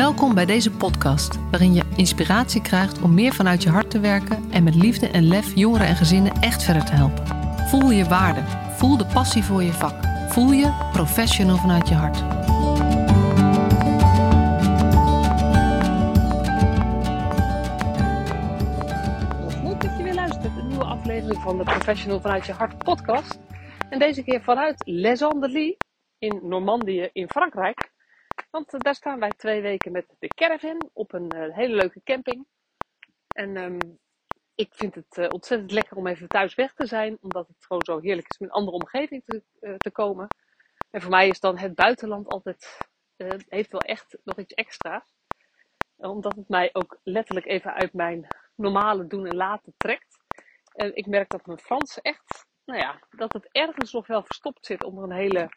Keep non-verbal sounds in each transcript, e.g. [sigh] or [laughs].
Welkom bij deze podcast, waarin je inspiratie krijgt om meer vanuit je hart te werken en met liefde en lef jongeren en gezinnen echt verder te helpen. Voel je waarde, voel de passie voor je vak, voel je professional vanuit je hart. Leuk dat je weer luistert een nieuwe aflevering van de Professional vanuit je hart podcast. En deze keer vanuit Les Andelys in Normandië in Frankrijk. Want eh, daar staan wij twee weken met de caravan op een eh, hele leuke camping. En ehm, ik vind het eh, ontzettend lekker om even thuis weg te zijn, omdat het gewoon zo heerlijk is om in een andere omgeving te, te komen. En voor mij is dan het buitenland altijd, heeft wel echt nog iets extra's. Omdat het mij ook letterlijk even uit mijn normale doen en laten trekt. En ik merk dat mijn Frans echt, nou ja, dat het ergens nog wel verstopt zit onder een hele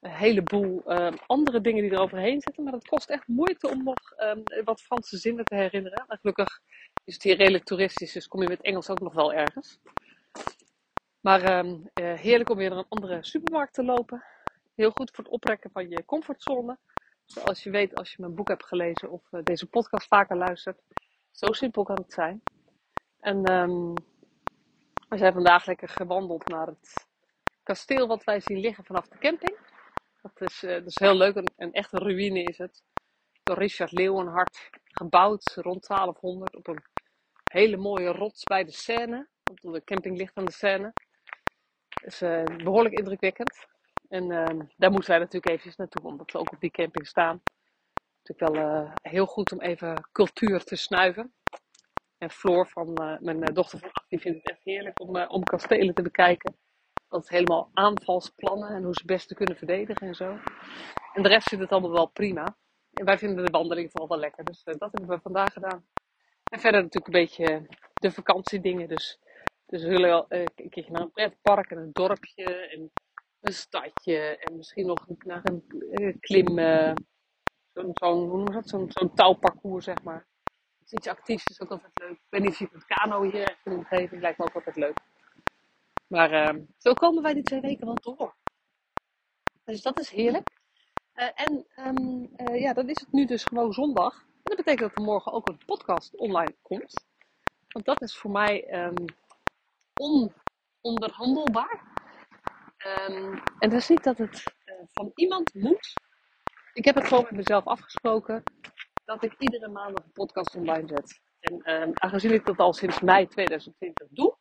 een heleboel ehm, andere dingen die er overheen zitten. Maar het kost echt moeite om nog ehm, wat Franse zinnen te herinneren. Maar gelukkig is het hier redelijk toeristisch, dus kom je met Engels ook nog wel ergens. Maar ehm, eh, heerlijk om weer naar een andere supermarkt te lopen. Heel goed voor het oprekken van je comfortzone. Zoals je weet als je mijn boek hebt gelezen of eh, deze podcast vaker luistert. Zo simpel kan het zijn. En we zijn vandaag lekker gewandeld naar het kasteel wat wij zien liggen vanaf de camping. Dat is, eh, dat is heel leuk. Een, een echte ruïne is het. Door Richard Leeuwenhart gebouwd rond 1200 op een hele mooie rots bij de Seine. Want de camping ligt aan de Seine. Is eh, behoorlijk indrukwekkend. En ehm, daar moeten wij natuurlijk eventjes naartoe, omdat we ook op die camping staan. Natuurlijk wel eh, heel goed om even cultuur te snuiven. En Floor van mijn dochter van 8, die vindt het echt heerlijk om, om kastelen te bekijken. Is helemaal aanvalsplannen en hoe ze het beste kunnen verdedigen en zo. En de rest vindt het allemaal wel prima. En wij vinden de wandeling vooral wel lekker. Dus eh, dat hebben we vandaag gedaan. En verder natuurlijk een beetje de vakantiedingen. Dus, dus we eh, een keertje naar een pretpark en een dorpje en een stadje. En misschien nog naar een eh, klim, eh, zo'n, zo'n, hoe noem dat? Touwparcours zeg maar. Iets actiefs is ook altijd leuk. Ik weet niet het kano hier in de omgeving lijkt me ook altijd leuk. Maar eh, zo komen wij die twee weken wel door. Dus dat is heerlijk. Eh, en ehm, eh, ja, dan is het nu dus gewoon zondag. En dat betekent dat er morgen ook een podcast online komt. Want dat is voor mij ehm, ononderhandelbaar. Ehm, en dat is niet dat het eh, van iemand moet. Ik heb het gewoon met mezelf afgesproken dat ik iedere maandag een podcast online zet. En ehm, aangezien ik dat al sinds mei 2020 doe,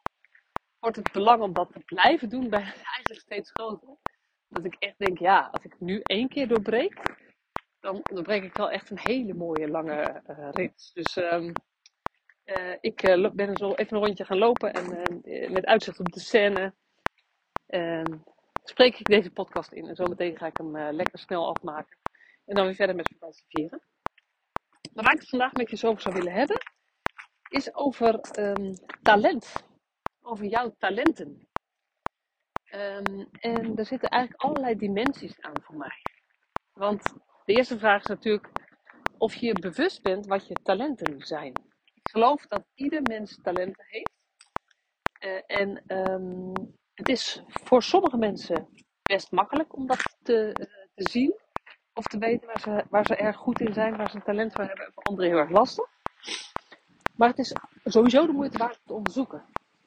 wordt het belang om dat te blijven doen bij eigenlijk steeds groter. Dat ik echt denk, ja, als ik nu één keer doorbreek, dan doorbreek ik wel echt een hele mooie lange eh, rit. Dus ehm, eh, ik lo- ben zo even een rondje gaan lopen en met uitzicht op de scène ehm, spreek ik deze podcast in. En zometeen ga ik hem lekker snel afmaken. En dan weer verder met vakantie vieren. Maar waar ik het vandaag met je zo over zou willen hebben, is over ehm, talent. Over jouw talenten. Ehm, en er zitten eigenlijk allerlei dimensies aan voor mij. Want de eerste vraag is natuurlijk of je je bewust bent wat je talenten zijn. Ik geloof dat ieder mens talenten heeft. Eh, en ehm, het is voor sommige mensen best makkelijk om dat te, eh, te zien. Of te weten waar ze, waar ze erg goed in zijn, waar ze talent voor hebben. En voor anderen heel erg lastig. Maar het is sowieso de moeite waard om te onderzoeken.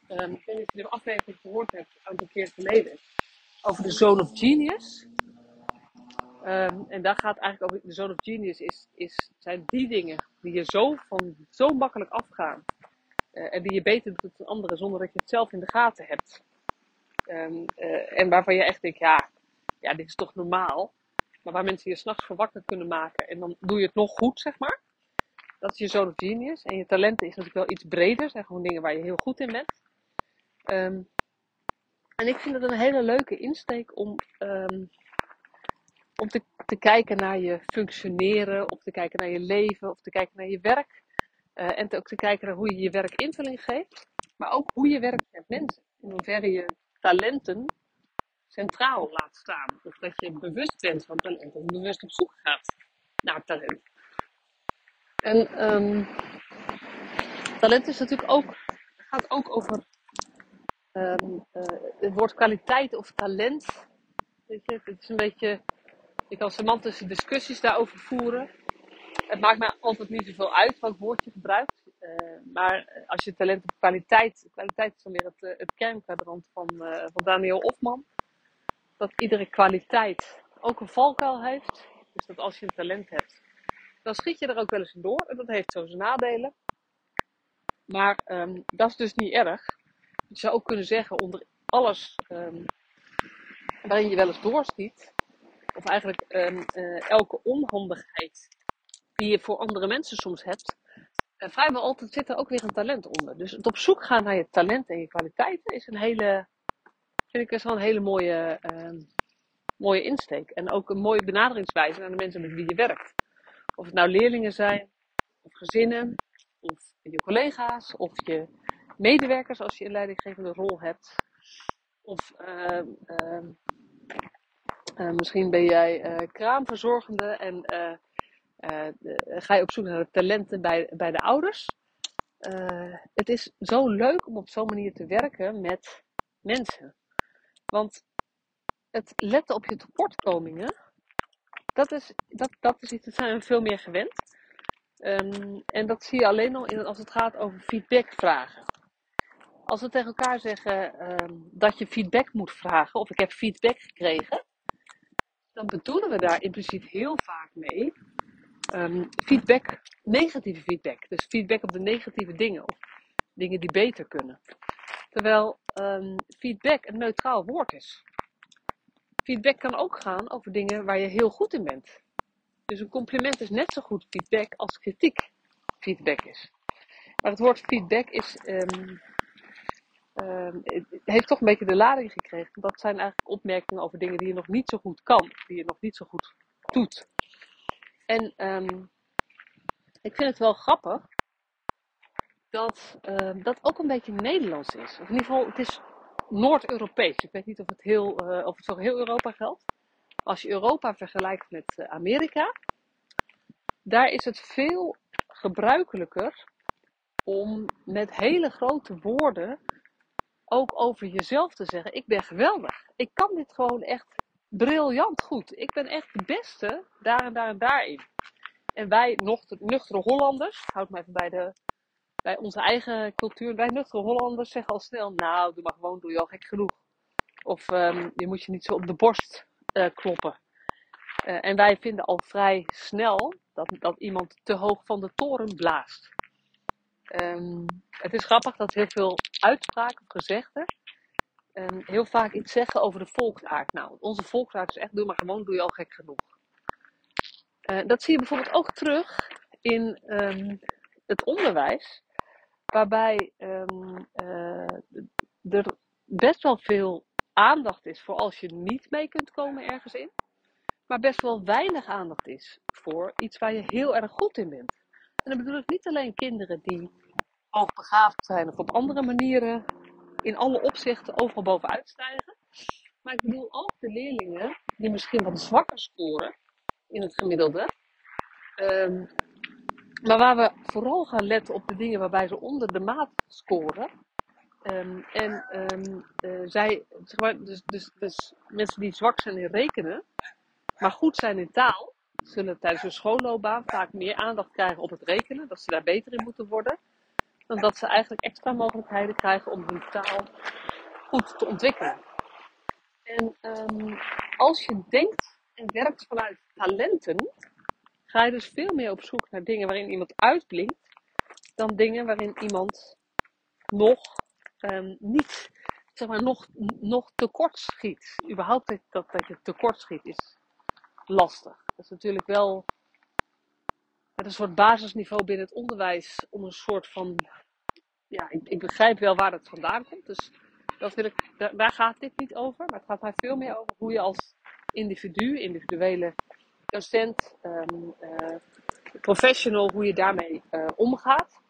Ehm, ik weet niet of je aflevering gehoord hebt, een aantal keer geleden. Over de Zone of Genius. Ehm, en daar gaat eigenlijk over, de Zone of Genius is, is, zijn die dingen die je zo, van, zo makkelijk afgaan. eh, en die je beter doet dan anderen zonder dat je het zelf in de gaten hebt. Ehm, eh, en waarvan je echt denkt, ja, ja, dit is toch normaal. Maar waar mensen je s'nachts voor wakker kunnen maken. En dan doe je het nog goed, zeg maar. Dat is je Zone of Genius. En je talenten is natuurlijk wel iets breder. zijn gewoon dingen waar je heel goed in bent. Ehm, en ik vind het een hele leuke insteek om, ehm, om te, te kijken naar je functioneren, of te kijken naar je leven, of te kijken naar je werk. Eh, en ook te kijken naar hoe je je werk invulling geeft, maar ook hoe je werkt met mensen. In hoeverre je talenten centraal laat staan. Of dat je bewust bent van talent, of bewust op zoek gaat naar talent. En ehm, talent is natuurlijk ook, gaat ook over ehm, eh, het woord kwaliteit of talent. Weet je, het is een beetje, je kan semantische discussies daarover voeren. het maakt me altijd niet zoveel uit welk woord je gebruikt. Uh, maar als je talent op kwaliteit, kwaliteit is dan weer het, het kernkwadrant van, uh, van Daniel Ofman. Dat iedere kwaliteit ook een valkuil heeft. Dus dat als je een talent hebt, dan schiet je er ook wel eens door. En dat heeft zo zijn nadelen. Maar um, dat is dus niet erg. Je zou ook kunnen zeggen, onder alles um, waarin je wel eens doorschiet, of eigenlijk um, uh, elke onhandigheid die je voor andere mensen soms hebt, uh, vrijwel altijd zit er ook weer een talent onder. Dus het op zoek gaan naar je talent en je kwaliteiten is een hele, vind ik, is wel een hele mooie, uh, mooie insteek. En ook een mooie benaderingswijze naar de mensen met wie je werkt. Of het nou leerlingen zijn, of gezinnen, of je collega's, of je medewerkers als je een leidinggevende rol hebt. Of uh, uh, uh, misschien ben jij kraamverzorgende en ga je op zoek naar de talenten bij, bij de ouders. het is zo leuk om op zo'n manier te werken met mensen. Want het letten op je tekortkomingen, dat is, dat, dat is iets, dat zijn we veel meer gewend. Um, en dat zie je alleen al in, als het gaat over feedbackvragen. Als we tegen elkaar zeggen um, dat je feedback moet vragen, of ik heb feedback gekregen, dan bedoelen we daar impliciet heel vaak mee um, feedback, negatieve feedback. Dus feedback op de negatieve dingen, of dingen die beter kunnen. Terwijl feedback een neutraal woord is. Feedback kan ook gaan over dingen waar je heel goed in bent. Dus een compliment is net zo goed feedback als kritiek feedback is. Maar het woord feedback is, um, heeft toch een beetje de lading gekregen. Dat zijn eigenlijk opmerkingen over dingen die je nog niet zo goed kan, die je nog niet zo goed doet. En um, ik vind het wel grappig dat dat ook een beetje Nederlands is. Of in ieder geval, het is Noord-Europees. Ik weet niet of het, heel, uh, of het voor heel Europa geldt. Als je Europa vergelijkt met Amerika, daar is het veel gebruikelijker om met hele grote woorden ook over jezelf te zeggen: Ik ben geweldig. Ik kan dit gewoon echt briljant goed. Ik ben echt de beste daar en daar en daarin. En wij, nuchtere Hollanders, houd me even bij, de, bij onze eigen cultuur, wij nuchtere Hollanders zeggen al snel: Nou, doe maar gewoon, doe je al gek genoeg. Of um, je moet je niet zo op de borst uh, kloppen. Uh, en wij vinden al vrij snel dat, dat iemand te hoog van de toren blaast. Um, het is grappig dat heel veel uitspraken of gezegden um, heel vaak iets zeggen over de volksaard. Nou, onze volksaard is echt, doe maar gewoon, doe je al gek genoeg. Uh, dat zie je bijvoorbeeld ook terug in um, het onderwijs, waarbij uh, er best wel veel aandacht is voor als je niet mee kunt komen ergens in. Maar best wel weinig aandacht is voor iets waar je heel erg goed in bent. En dan bedoel ik niet alleen kinderen die hoogbegaafd zijn of op andere manieren in alle opzichten overal bovenuit stijgen. Maar ik bedoel ook de leerlingen die misschien wat zwakker scoren in het gemiddelde. Um, maar waar we vooral gaan letten op de dingen waarbij ze onder de maat scoren. Um, en um, uh, zij, zeg maar, dus, dus, dus mensen die zwak zijn in rekenen, maar goed zijn in taal, zullen tijdens hun schoolloopbaan vaak meer aandacht krijgen op het rekenen, dat ze daar beter in moeten worden, dan dat ze eigenlijk extra mogelijkheden krijgen om hun taal goed te ontwikkelen. En um, als je denkt en werkt vanuit talenten, ga je dus veel meer op zoek naar dingen waarin iemand uitblinkt, dan dingen waarin iemand nog um, niet, zeg maar, nog, nog tekort schiet. Überhaupt dat, dat je tekort schiet is lastig. Dat is natuurlijk wel een soort basisniveau binnen het onderwijs om een soort van. Ja, ik, ik begrijp wel waar het vandaan komt. Dus dat wil ik, daar, gaat dit niet over. Maar het gaat mij veel meer over hoe je als individu, individuele docent, um, uh, professional, hoe je daarmee uh, omgaat.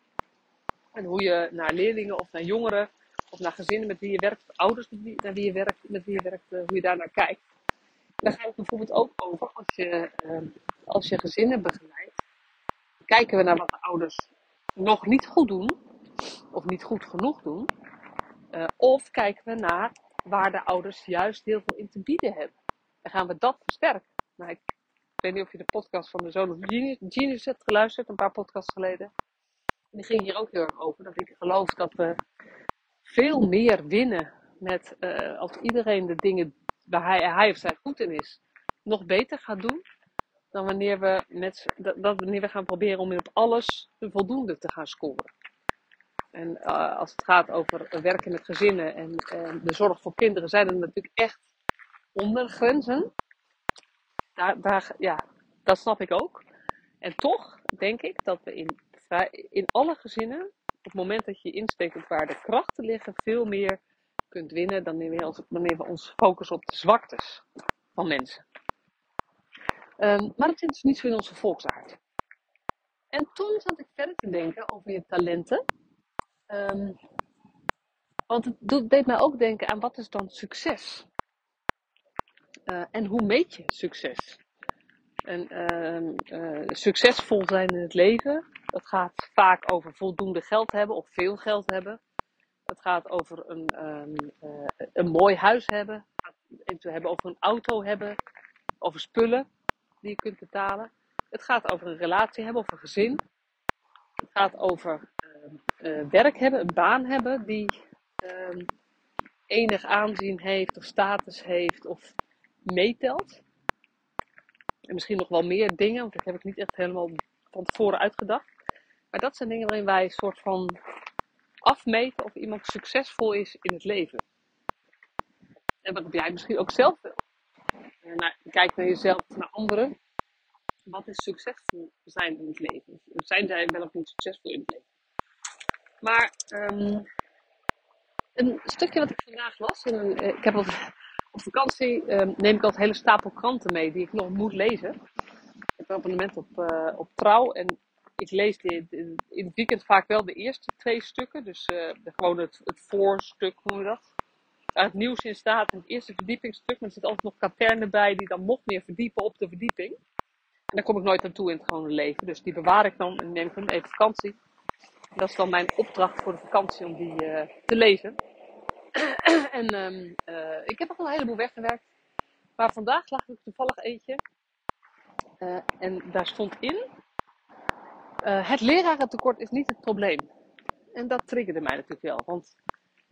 En hoe je naar leerlingen of naar jongeren of naar gezinnen met wie je werkt, ouders met wie, naar wie je werkt, met wie je werkt, uh, hoe je daar naar kijkt. Daar gaat het bijvoorbeeld ook over als je, uh, als je gezinnen begeleidt. Kijken we naar wat de ouders nog niet goed doen, of niet goed genoeg doen. Uh, of kijken we naar waar de ouders juist heel veel in te bieden hebben. En gaan we dat versterken. Nou, ik weet niet of je de podcast van de Zoon of Genius hebt geluisterd, een paar podcasts geleden. En die ging hier ook heel erg over. Dat ik geloof dat we veel meer winnen met uh, als iedereen de dingen waar hij, hij of zij goed in is, nog beter gaat doen. Dan wanneer we, met, dat, wanneer we gaan proberen om op alles voldoende te gaan scoren. En uh, als het gaat over werken met gezinnen en de zorg voor kinderen, zijn er natuurlijk echt ondergrenzen. Daar, daar, ja, dat snap ik ook. En toch denk ik dat we in, in alle gezinnen, op het moment dat je insteekt op waar de krachten liggen, veel meer kunt winnen dan wanneer we ons focussen op de zwaktes van mensen. Um, maar dat zit dus niet zo in onze volksaard. En toen zat ik verder te denken over je talenten. Um, want het deed mij ook denken aan wat is dan succes? Uh, en hoe meet je succes? En uh, uh, succesvol zijn in het leven, dat gaat vaak over voldoende geld hebben of veel geld hebben. Het gaat over een, um, een mooi huis hebben, het hebben over een auto hebben, over spullen die je kunt betalen. Het gaat over een relatie hebben of een gezin. Het gaat over werk hebben, een baan hebben die um, enig aanzien heeft of status heeft of meetelt. En misschien nog wel meer dingen, want dat heb ik niet echt helemaal van tevoren uitgedacht. Maar dat zijn dingen waarin wij een soort van afmeten of iemand succesvol is in het leven. En wat jij misschien ook zelf wil. Nou, kijk naar jezelf, naar anderen. Wat is succesvol zijn in het leven? Zijn zij wel of niet succesvol in het leven? Maar um, een stukje wat ik vandaag las. En, uh, ik heb op, vakantie uh, neem ik altijd een hele stapel kranten mee die ik nog moet lezen. Ik heb een abonnement op, uh, op Trouw en ik lees dit, in het weekend vaak wel de eerste twee stukken. Dus de, gewoon het, het voorstuk, hoe noem je dat? Waar het nieuws in staat het eerste verdiepingsstuk. Maar er zit altijd nog katernen bij die dan nog meer verdiepen op de verdieping. En daar kom ik nooit aan toe in het gewone leven. Dus die bewaar ik dan en neem ik dan even vakantie. Dat is dan mijn opdracht voor de vakantie om die uh, te lezen. [clears throat] en um, uh, ik heb al een heleboel weggewerkt. Maar vandaag lag ik toevallig eentje. Uh, en daar stond in. Het lerarentekort is niet het probleem. En dat triggerde mij natuurlijk wel. Want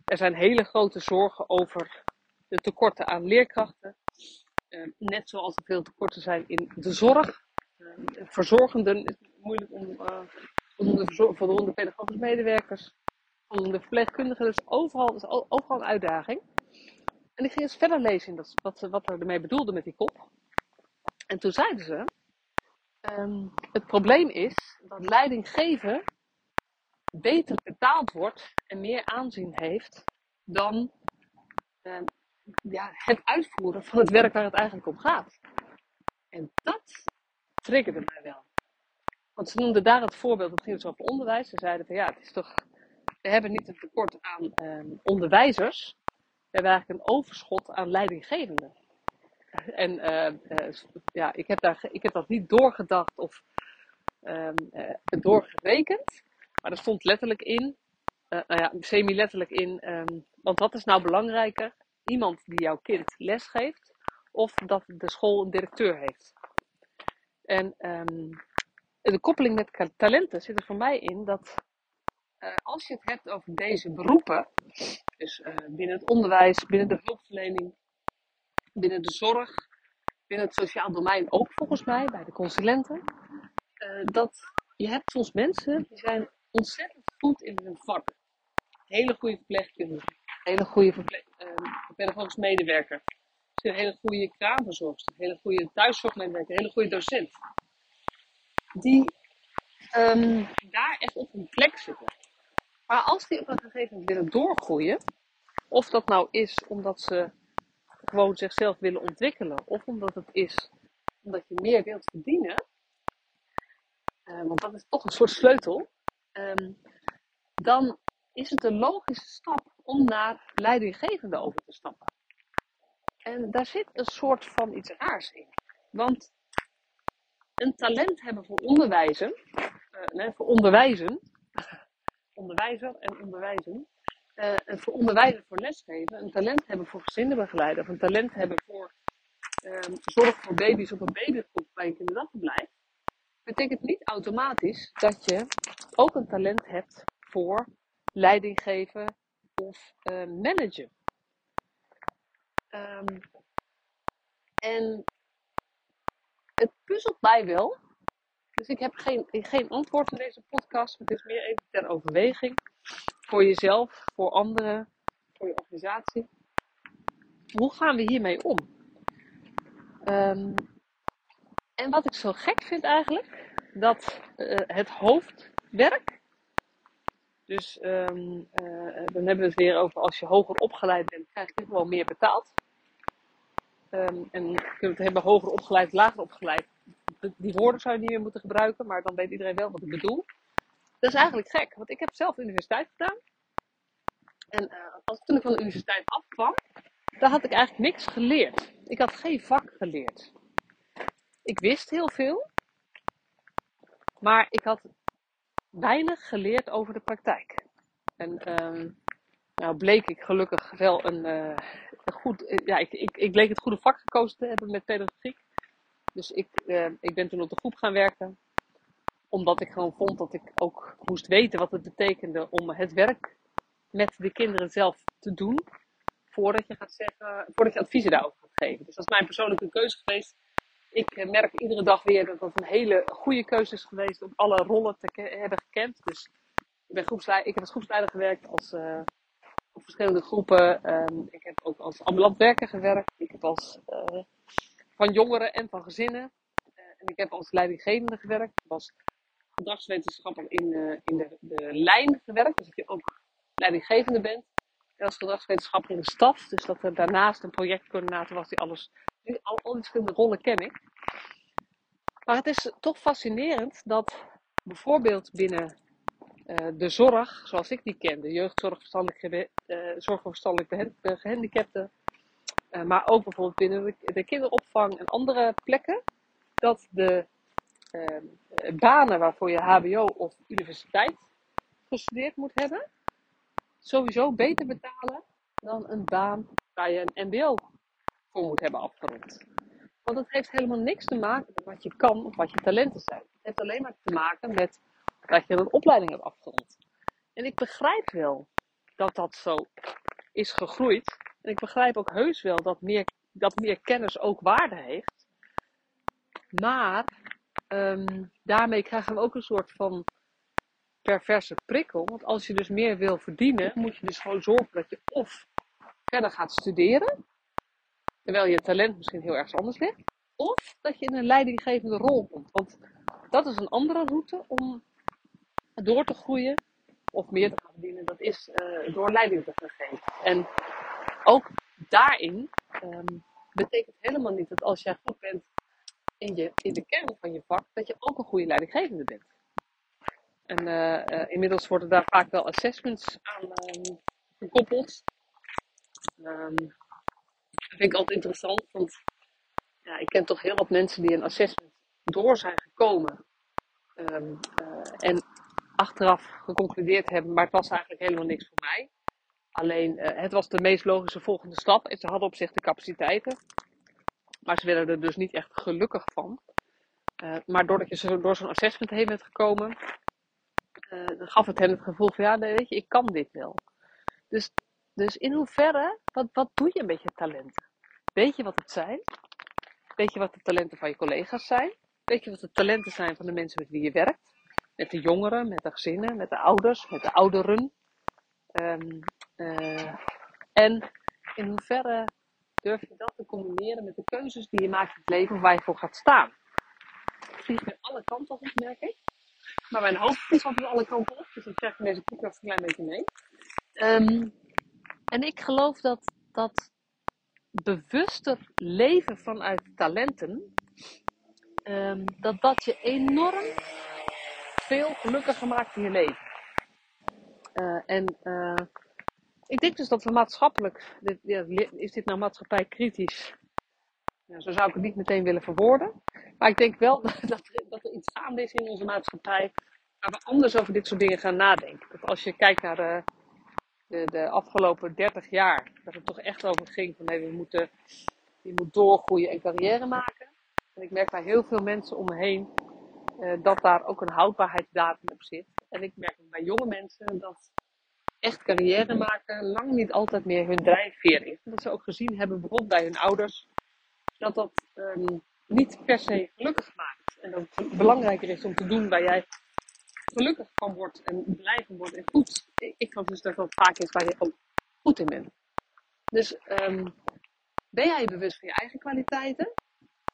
er zijn hele grote zorgen over de tekorten aan leerkrachten. net zoals er veel tekorten zijn in de zorg. verzorgenden is moeilijk om voldoende, voldoende pedagogische medewerkers, voldoende verpleegkundigen. Dus overal is overal een uitdaging. En ik ging eens verder lezen in wat, wat er ermee bedoelde met die kop. En toen zeiden ze, um, het probleem is dat leiding geven beter betaald wordt en meer aanzien heeft dan um, ja, het uitvoeren van het werk waar het eigenlijk om gaat. En dat triggerde mij wel. Want ze noemden daar het voorbeeld, het ging dus over onderwijs. Ze zeiden van ja, het is toch, we hebben niet een tekort aan um, onderwijzers. We hebben eigenlijk een overschot aan leidinggevenden. En uh, uh, ja, ik heb, daar, ik heb dat niet doorgedacht of um, uh, doorgerekend. Maar er stond letterlijk in, nou ja, semi-letterlijk in. Um, want wat is nou belangrijker? Iemand die jouw kind lesgeeft of dat de school een directeur heeft. En um, de koppeling met talenten zit er voor mij in dat als je het hebt over deze beroepen, dus binnen het onderwijs, binnen de hulpverlening, binnen de zorg, binnen het sociaal domein ook volgens mij, bij de consulenten, uh, dat je hebt soms mensen die zijn ontzettend goed in hun vak. Hele goede verpleegkundige, hele goede verpleeg, pedagogisch medewerker, een hele goede kraamverzorgster, hele goede thuiszorgmedewerker, hele goede docent die um, daar echt op een plek zitten. Maar als die op een gegeven moment willen doorgroeien, of dat nou is omdat ze gewoon zichzelf willen ontwikkelen, of omdat het is omdat je meer wilt verdienen, uh, want dat is toch een soort sleutel, um, dan is het een logische stap om naar leidinggevende over te stappen. En daar zit een soort van iets raars in. Want een talent hebben voor onderwijzen, uh, nee, voor onderwijzen, [laughs] onderwijzer en onderwijzen, uh, voor onderwijzen voor lesgeven, een talent hebben voor gezinnenbegeleider, of een talent hebben voor um, zorg voor baby's op een babygroep, bij een kinderdagverblijf, betekent niet automatisch dat je ook een talent hebt voor leiding geven of uh, managen. Um, en het puzzelt mij wel. Dus ik heb geen, geen antwoord in deze podcast. Het is meer even ter overweging. Voor jezelf, voor anderen, voor je organisatie. Hoe gaan we hiermee om? Um, en wat ik zo gek vind eigenlijk, dat uh, het hoofdwerk. Dus um, dan hebben we het weer over als je hoger opgeleid bent, krijg je gewoon meer betaald. Um, en kunnen we het hebben hoger opgeleid, lager opgeleid. Die woorden zou je niet meer moeten gebruiken, maar dan weet iedereen wel wat ik bedoel. Dat is eigenlijk gek, want ik heb zelf universiteit gedaan. En uh, als, toen ik van de universiteit afkwam, daar had ik eigenlijk niks geleerd. Ik had geen vak geleerd. Ik wist heel veel, maar ik had weinig geleerd over de praktijk. En um, nou bleek ik gelukkig wel een, uh, een goed, uh, ja, ik, ik, ik bleek het goede vak gekozen te hebben met pedagogiek. Dus ik, ik ben toen op de groep gaan werken, omdat ik gewoon vond dat ik ook moest weten wat het betekende om het werk met de kinderen zelf te doen, voordat je gaat zeggen, voordat je adviezen daarover gaat geven. Dus dat is mijn persoonlijke keuze geweest ik eh, merk iedere dag weer dat dat een hele goede keuze is geweest om alle rollen te hebben gekend. Dus ik, ben groepsleider, ik heb als groepsleider gewerkt als, uh, op verschillende groepen. Um, ik heb ook als ambulant werker gewerkt. Ik heb als uh, van jongeren en van gezinnen. En ik heb als leidinggevende gewerkt. Ik was gedragswetenschapper in, in de, de lijn gewerkt. Dus ik ook leidinggevende bent. En als gedragswetenschapper in de staf. Dus dat er daarnaast een projectcoördinator was die alles al, al die verschillende rollen ken ik. Maar het is toch fascinerend dat bijvoorbeeld binnen uh, de zorg, zoals ik die ken, de jeugdzorg, verstandelijk, uh, zorg voor verstandelijk gehandicapten, maar ook bijvoorbeeld binnen de, de, kinderopvang en andere plekken, dat de banen waarvoor je HBO of universiteit gestudeerd moet hebben, sowieso beter betalen dan een baan waar je een MBO moet hebben afgerond. Want het heeft helemaal niks te maken met wat je kan of wat je talenten zijn. Het heeft alleen maar te maken met dat je een opleiding hebt afgerond. En ik begrijp wel dat dat zo is gegroeid. En ik begrijp ook heus wel dat meer, dat meer kennis ook waarde heeft. Maar um, daarmee krijgen we ook een soort van perverse prikkel. Want als je dus meer wil verdienen, moet je dus gewoon zorgen dat je of verder gaat studeren. Terwijl je talent misschien heel erg anders ligt. Of dat je in een leidinggevende rol komt. Want dat is een andere route om door te groeien of meer te gaan verdienen. Dat is uh, door leiding te gaan geven. En ook daarin um, betekent helemaal niet dat als jij goed bent in, je, in de kern van je vak, dat je ook een goede leidinggevende bent. En uh, uh, inmiddels worden daar vaak wel assessments aan um, gekoppeld. Um, dat vind ik altijd interessant, want ja, ik ken toch heel wat mensen die een assessment door zijn gekomen. Um, uh, en achteraf geconcludeerd hebben, maar het was eigenlijk helemaal niks voor mij. Alleen, het was de meest logische volgende stap. En ze hadden op zich de capaciteiten. Maar ze werden er dus niet echt gelukkig van. Uh, maar doordat je door zo'n assessment heen bent gekomen, dan gaf het hen het gevoel van, ja, weet je, ik kan dit wel. Dus dus in hoeverre, wat, wat doe je met je talenten? Weet je wat het zijn? Weet je wat de talenten van je collega's zijn? Weet je wat de talenten zijn van de mensen met wie je werkt? Met de jongeren, met de gezinnen, met de ouders, met de ouderen. Um, uh, en in hoeverre durf je dat te combineren met de keuzes die je maakt in het leven waar je voor gaat staan? Ik vlieg weer alle kanten op, merk ik. Maar mijn hoofd vliegt altijd alle kanten op, dus ik krijg in deze podcast een klein beetje mee. Um, en ik geloof dat dat bewuster leven vanuit talenten, um, dat dat je enorm veel gelukkiger maakt in je leven. Uh, en uh, ik denk dus dat we maatschappelijk, is dit nou maatschappij kritisch? Zo zou ik het niet meteen willen verwoorden. Maar ik denk wel [laughs] dat, dat, er, iets gaande is in onze maatschappij waar we anders over dit soort dingen gaan nadenken. Dat als je kijkt naar de, de, de afgelopen 30 jaar, dat het toch echt over ging van nee, we moeten, je moet doorgroeien en carrière maken. En ik merk bij heel veel mensen om me heen uh, dat daar ook een houdbaarheidsdatum op zit. En ik merk bij jonge mensen dat echt carrière maken lang niet altijd meer hun drijfveer is. Dat ze ook gezien hebben, bijvoorbeeld bij hun ouders, dat dat um, niet per se gelukkig maakt. En dat het belangrijker is om te doen waar jij gelukkig van wordt en blij van wordt en goed. Ik geloof dus dat vaak is waar je ook goed in bent. Dus um, ben jij bewust van je eigen kwaliteiten?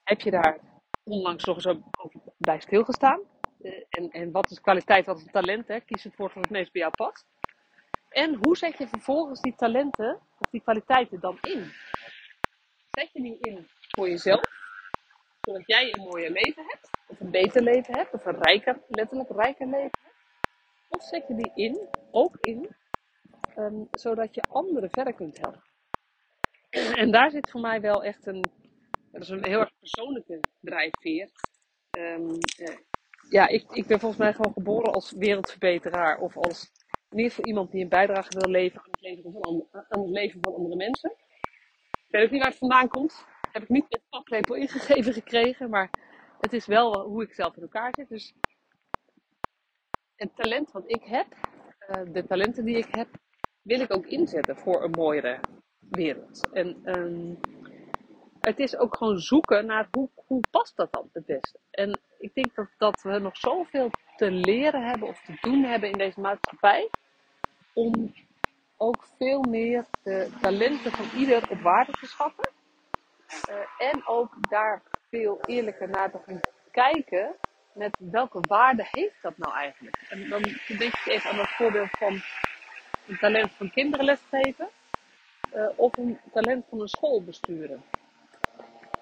Heb je daar onlangs nog eens over bij stilgestaan? Uh, en, en wat is kwaliteit, wat is talent? Hè? Kies het woord wat het meest bij jou past. En hoe zet je vervolgens die talenten of die kwaliteiten dan in? Zet je die in voor jezelf, zodat jij een mooier leven hebt, of een beter leven hebt, of een rijker, letterlijk rijker leven hebt? Of zet je die in, ook in, um, zodat je anderen verder kunt helpen? En daar zit voor mij wel echt een, dat is een heel erg persoonlijke drijfveer. Um, uh, ja, ik, ik ben volgens mij gewoon geboren als wereldverbeteraar of als ieder geval iemand die een bijdrage wil leveren aan het leven van, andere, aan het leven van andere mensen. Ik weet ook niet waar het vandaan komt. Heb ik niet met paplepel ingegeven gekregen, maar het is wel hoe ik zelf in elkaar zit. Dus het talent wat ik heb, uh, de talenten die ik heb, wil ik ook inzetten voor een mooiere wereld. En um, het is ook gewoon zoeken naar hoe, hoe past dat dan het beste. En ik denk dat, dat we nog zoveel te leren hebben of te doen hebben in deze maatschappij. Om ook veel meer de talenten van ieder op waarde te schatten. Uh, en ook daar veel eerlijker naar te gaan kijken. Met welke waarde heeft dat nou eigenlijk? En dan denk ik even aan het voorbeeld van een talent van kinderen lesgeven. Uh, of een talent van een school.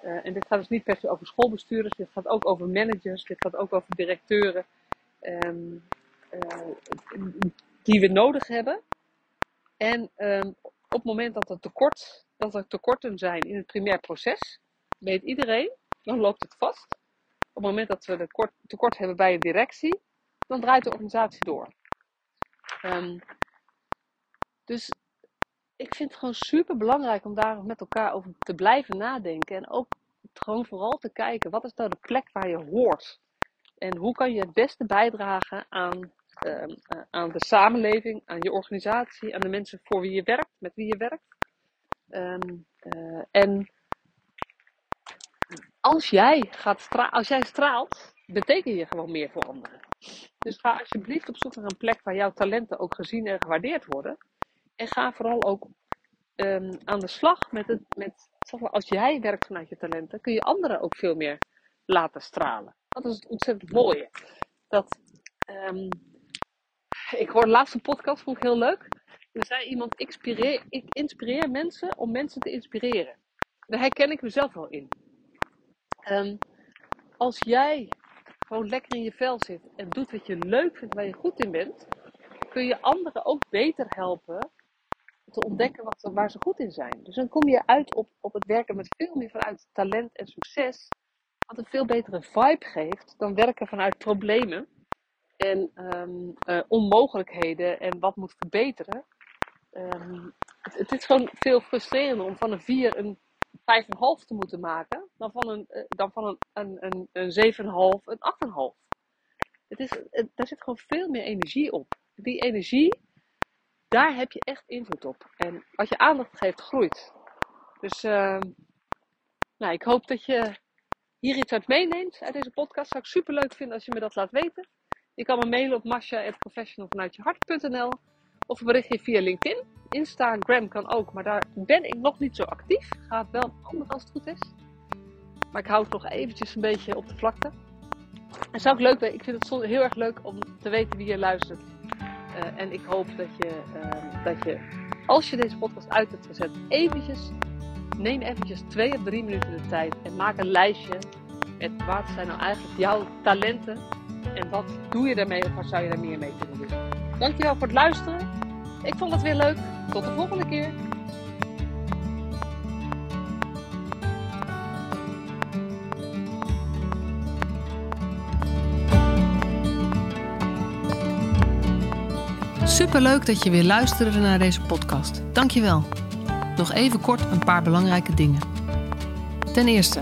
Uh, en dit gaat dus niet per se over schoolbestuurders, dit gaat ook over managers, dit gaat ook over directeuren. Uh, die we nodig hebben. En um, op het moment dat er, tekort, dat er tekorten zijn in het primair proces, weet iedereen, dan loopt het vast. Op het moment dat we tekort, tekort hebben bij een directie, dan draait de organisatie door. Um, dus ik vind het gewoon super belangrijk om daar met elkaar over te blijven nadenken. En ook gewoon vooral te kijken, wat is nou de plek waar je hoort? En hoe kan je het beste bijdragen aan, uh, aan de samenleving, aan je organisatie, aan de mensen voor wie je werkt, met wie je werkt. Um, uh, en als jij, gaat als jij straalt, beteken je gewoon meer voor anderen. Dus ga alsjeblieft op zoek naar een plek waar jouw talenten ook gezien en gewaardeerd worden. En ga vooral ook um, aan de slag met het. Met, als jij werkt vanuit je talenten, kun je anderen ook veel meer laten stralen. Dat is het ontzettend mooie. Dat, ik hoorde de laatste podcast, vond ik heel leuk. Er zei iemand: inspireer, ik inspireer mensen om mensen te inspireren. Daar herken ik mezelf wel in. Um, als jij gewoon lekker in je vel zit en doet wat je leuk vindt, waar je goed in bent, kun je anderen ook beter helpen te ontdekken wat, waar ze goed in zijn. Dus dan kom je uit op, op het werken met veel meer vanuit talent en succes. Wat een veel betere vibe geeft dan werken vanuit problemen en um, uh, onmogelijkheden en wat moet verbeteren. Um, het, is gewoon veel frustrerender om van een 4 een 5,5 te moeten maken dan van een, uh, dan van een, een, een, een 7,5 een 8,5. Het is, daar zit gewoon veel meer energie op. Die energie daar heb je echt invloed op. En als je aandacht geeft, groeit. Dus uh, nou, ik hoop dat je hier iets uit meeneemt uit deze podcast. Zou ik super leuk vinden als je me dat laat weten. Je kan me mailen op masha.professionalvanuitjehart.nl of een berichtje via LinkedIn. Instagram kan ook, maar daar ben ik nog niet zo actief. Gaat wel handig als het goed is. Maar ik hou het nog eventjes een beetje op de vlakte. En zou ik leuk ik vind het heel erg leuk om te weten wie je luistert. Uh, en ik hoop dat je, uh, dat je, als je deze podcast uit hebt gezet, eventjes, neem eventjes twee of drie minuten de tijd en maak een lijstje met wat zijn nou eigenlijk jouw talenten en wat doe je daarmee of wat zou je daar meer mee kunnen doen. Dankjewel voor het luisteren. Ik vond het weer leuk. Tot de volgende keer. Superleuk dat je weer luisterde naar deze podcast. Dankjewel. Nog even kort een paar belangrijke dingen. Ten eerste,